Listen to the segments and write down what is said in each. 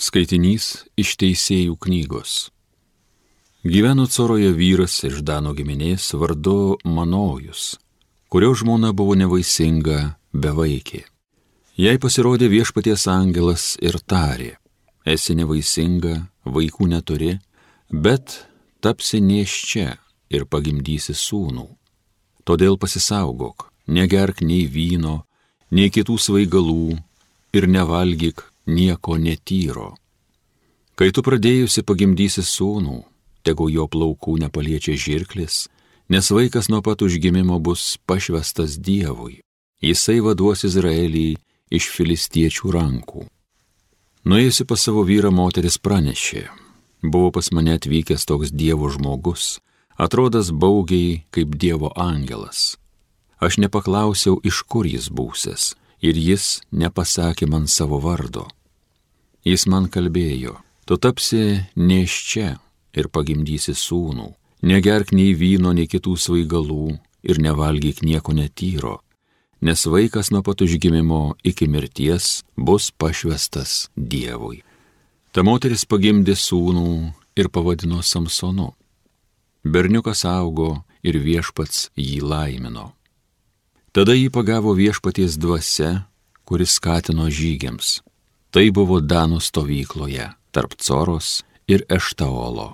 Skaitinys iš Teisėjų knygos. Gyveno Coroje vyras iš Dano giminės vardu Manojus, kurio žmona buvo nevaisinga, bevaikė. Jai pasirodė viešpaties angelas ir tarė, esi nevaisinga, vaikų neturi, bet tapsi nieščia ir pagimdysi sūnų. Todėl pasisaugok, negerk nei vyno, nei kitų svaigalų ir nevalgyk nieko netyro. Kai tu pradėjusi pagimdysi sūnų, tegu jo plaukų nepaliečia žirklis, nes vaikas nuo pat užgimimo bus pašvestas Dievui. Jisai vaduos Izraelį iš filistiečių rankų. Nuėjusi pas savo vyrą moteris pranešė, buvo pas mane atvykęs toks Dievo žmogus, atrodas baugiai kaip Dievo angelas. Aš nepaklausiau, iš kur jis būsės, ir jis nepasakė man savo vardo. Jis man kalbėjo, tu tapsi neščia ir pagimdysi sūnų, negerk nei vyno, nei kitų svaigalų ir nevalgyk nieko netyro, nes vaikas nuo pat užgimimo iki mirties bus pašvestas Dievui. Ta moteris pagimdė sūnų ir pavadino Samsonu. Berniukas augo ir viešpats jį laimino. Tada jį pagavo viešpaties dvasia, kuris skatino žygiams. Tai buvo Danų stovykloje tarp Coros ir Eštaolo.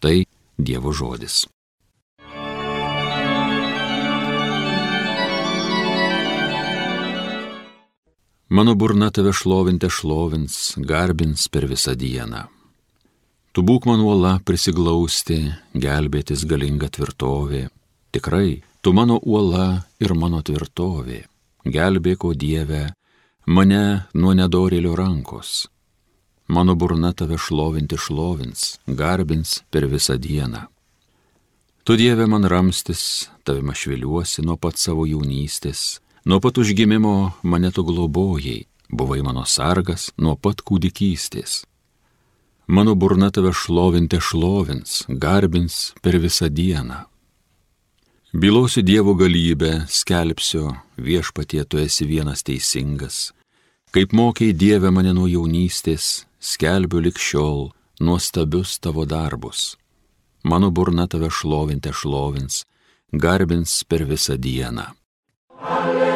Tai Dievo žodis. Mano burna tave šlovinti šlovins, garbins per visą dieną. Tu būk man uola prisiglausti, gelbėtis galinga tvirtovė. Tikrai, Tu mano uola ir mano tvirtovė, gelbėk, o Dieve, mane nuo nedorėlio rankos. Mano burna tave šlovinti šlovins, garbins per visą dieną. Tu Dieve man ramstis, tavim aš viliuosi nuo pat savo jaunystės, nuo pat užgimimo mane tu globojai, buvai mano sargas nuo pat kūdikystės. Mano burna tave šlovinti šlovins, garbins per visą dieną. Bilosiu Dievo galybę, skelbsiu, viešpatie tu esi vienas teisingas. Kaip mokiai Dieve mane nuo jaunystės, skelbiu likščiol nuostabius tavo darbus. Mano burna tave šlovinti šlovins, garbins per visą dieną. Alleluja.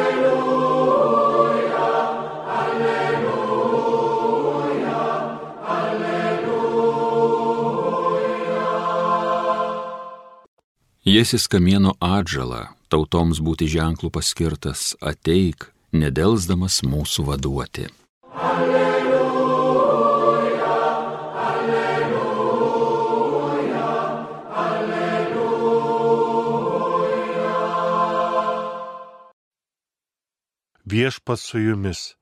Jėsis kamieno atžalą, tautoms būti ženklų paskirtas, ateik, nedelsdamas mūsų vaduoti. Alleluja, alleluja, alleluja. Viešpas su jumis.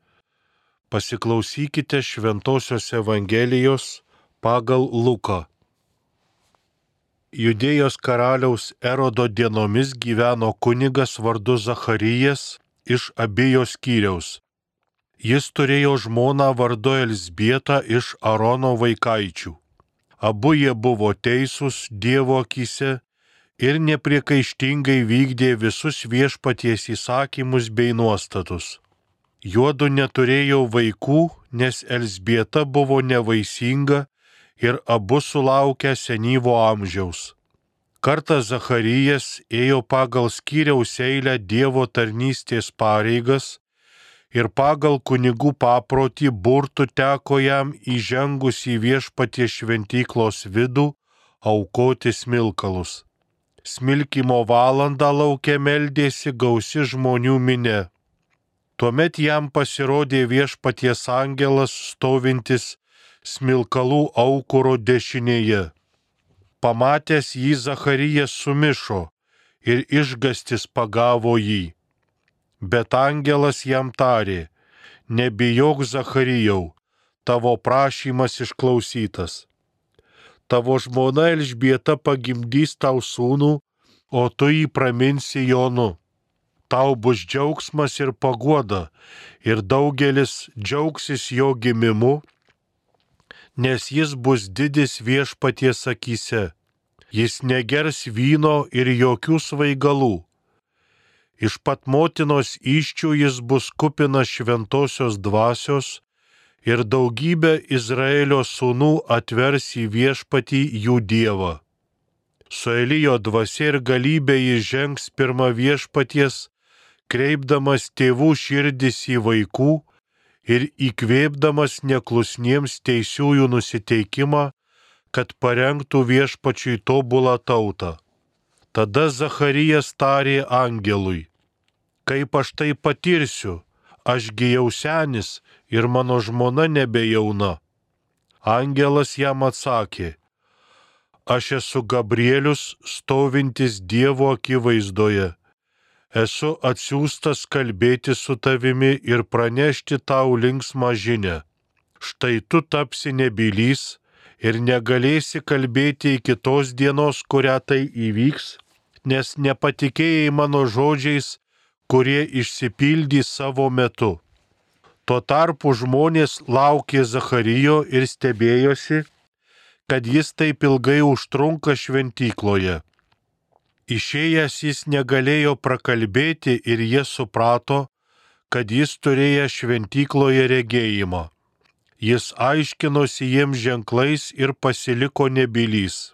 Pasiklausykite Šventojios Evangelijos pagal Luką. Judėjos karaliaus Erodo dienomis gyveno kunigas vardu Zacharijas iš abiejos skyriaus. Jis turėjo žmoną vardu Elsbietą iš Arono vaikaičių. Abu jie buvo teisūs Dievo akise ir nepriekaištingai vykdė visus viešpaties įsakymus bei nuostatus. Juodu neturėjo vaikų, nes Elsbieta buvo nevaisinga ir abu sulaukę senyvo amžiaus. Kartą Zacharijas ėjo pagal skyriaus eilę Dievo tarnystės pareigas ir pagal kunigų paprotį burtų teko jam įžengus į viešpatie šventyklos vidų aukoti smilkalus. Smilkimo valandą laukia meldėsi gausi žmonių minė. Tuomet jam pasirodė viešpaties angelas stovintis smilkalų aukuro dešinėje. Pamatęs jį Zacharijas sumišo ir išgastis pagavo jį. Bet angelas jam tarė, nebijok Zacharijau, tavo prašymas išklausytas. Tavo žmona Elžbieta pagimdys tau sūnų, o tu jį praminsi Jonu. Tau bus džiaugsmas ir paguoda, ir daugelis džiaugsis jo gimimu, nes jis bus didis viešpaties akise. Jis negers vyno ir jokių svaigalų. Iš pat motinos iščių jis bus kupinas šventosios dvasios ir daugybė Izraelio sūnų atvers į viešpatį jų dievą. Su Elijo dvasia ir galybė jis žengs pirmą viešpaties, kreipdamas tėvų širdis į vaikų ir įkvėpdamas neklusniems teisiųjų nusiteikimą, kad parengtų viešpačiui tobulą tautą. Tada Zacharijas tarė angelui, kaip aš tai patirsiu, ašgi jau senis ir mano žmona nebejauna. Angelas jam atsakė, aš esu Gabrielius stovintis Dievo akivaizdoje. Esu atsiųstas kalbėti su tavimi ir pranešti tau linksmą žinę. Štai tu tapsi nebylys ir negalėsi kalbėti iki tos dienos, kurią tai įvyks, nes nepatikėjai mano žodžiais, kurie išsipildys savo metu. Tuo tarpu žmonės laukė Zacharyjo ir stebėjosi, kad jis taip ilgai užtrunka šventykloje. Išėjęs jis negalėjo prakalbėti ir jie suprato, kad jis turėjo šventykloje regėjimą. Jis aiškinosi jiems ženklais ir pasiliko nebylys.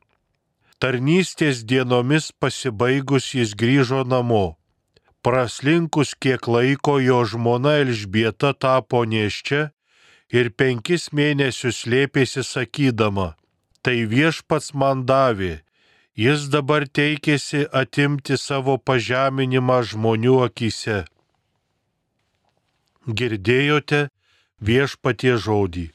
Tarnystės dienomis pasibaigus jis grįžo namo. Praslinkus kiek laiko jo žmona Elžbieta tapo neščia ir penkis mėnesius slėpėsi sakydama, tai viešpats man davė, jis dabar teikėsi atimti savo pažeminimą žmonių akise. Girdėjote viešpatie žodį.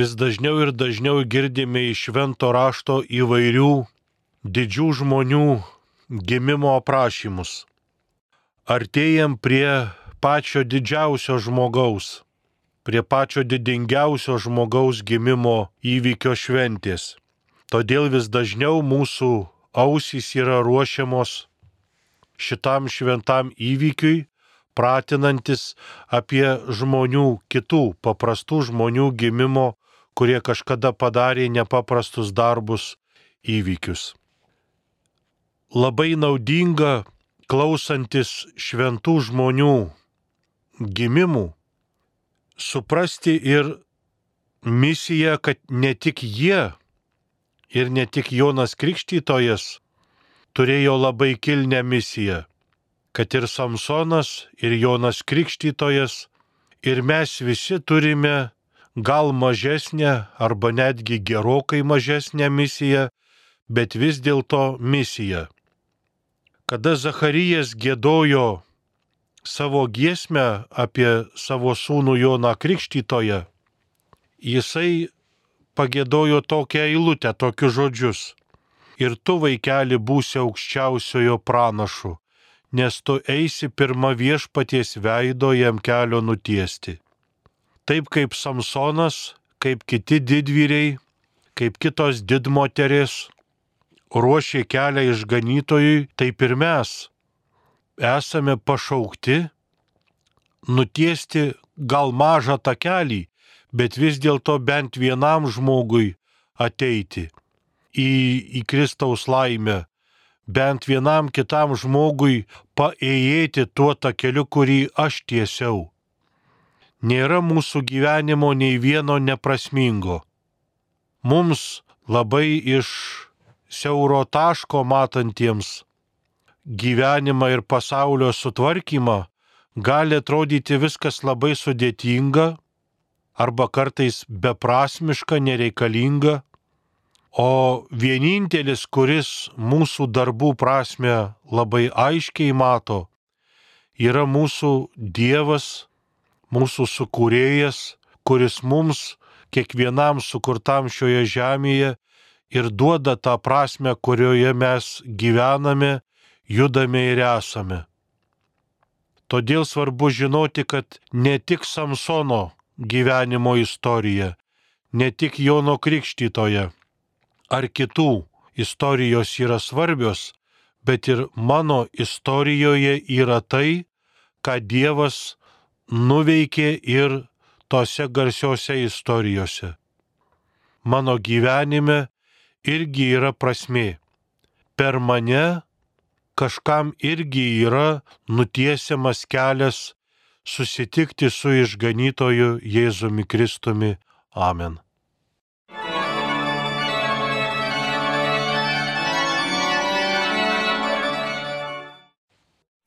vis dažniau ir dažniau girdime iš švento rašto įvairių didžių žmonių gimimo aprašymus. Artėjam prie pačio didžiausio žmogaus, prie pačio didingiausio žmogaus gimimo įvykio šventės. Todėl vis dažniau mūsų ausys yra ruošiamos šitam šventam įvykiui, pratinantis apie žmonių, kitų paprastų žmonių gimimo kurie kažkada padarė nepaprastus darbus, įvykius. Labai naudinga klausantis šventų žmonių gimimų suprasti ir misiją, kad ne tik jie ir ne tik Jonas Krikštytojas turėjo labai kilnę misiją, kad ir Samsonas, ir Jonas Krikštytojas, ir mes visi turime gal mažesnę arba netgi gerokai mažesnę misiją, bet vis dėlto misiją. Kada Zacharijas gėdojo savo giesmę apie savo sūnų Joną Krikštytoje, jisai pagėdojo tokią eilutę, tokius žodžius. Ir tu, vaikeli, būsi aukščiausiojo pranašu, nes tu eisi pirmą viešpaties veido jam kelio nutiesti taip kaip Samsonas, kaip kiti didvyriai, kaip kitos didmoteris ruošė kelią išganytojui, taip ir mes esame pašaukti nutiesti gal mažą takelį, bet vis dėlto bent vienam žmogui ateiti į, į Kristaus laimę, bent vienam kitam žmogui paėjėti tuo takeliu, kurį aš tiesiau nėra mūsų gyvenimo nei vieno neprasmingo. Mums labai iš siauro taško matantiems gyvenimą ir pasaulio sutvarkymą gali atrodyti viskas labai sudėtinga arba kartais beprasmiška, nereikalinga, o vienintelis, kuris mūsų darbų prasme labai aiškiai mato, yra mūsų Dievas, mūsų sukūrėjas, kuris mums, kiekvienam sukurtam šioje žemėje, ir duoda tą prasme, kurioje mes gyvename, judame ir esame. Todėl svarbu žinoti, kad ne tik Samsono gyvenimo istorija, ne tik Jono Krikštytoje ar kitų istorijos yra svarbios, bet ir mano istorijoje yra tai, ką Dievas nuveikė ir tose garsiose istorijose. Mano gyvenime irgi yra prasme. Per mane kažkam irgi yra nutiesiamas kelias susitikti su išganytoju Jėzumi Kristumi. Amen.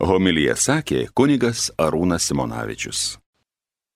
Homilija sakė kunigas Arūnas Simonavičius.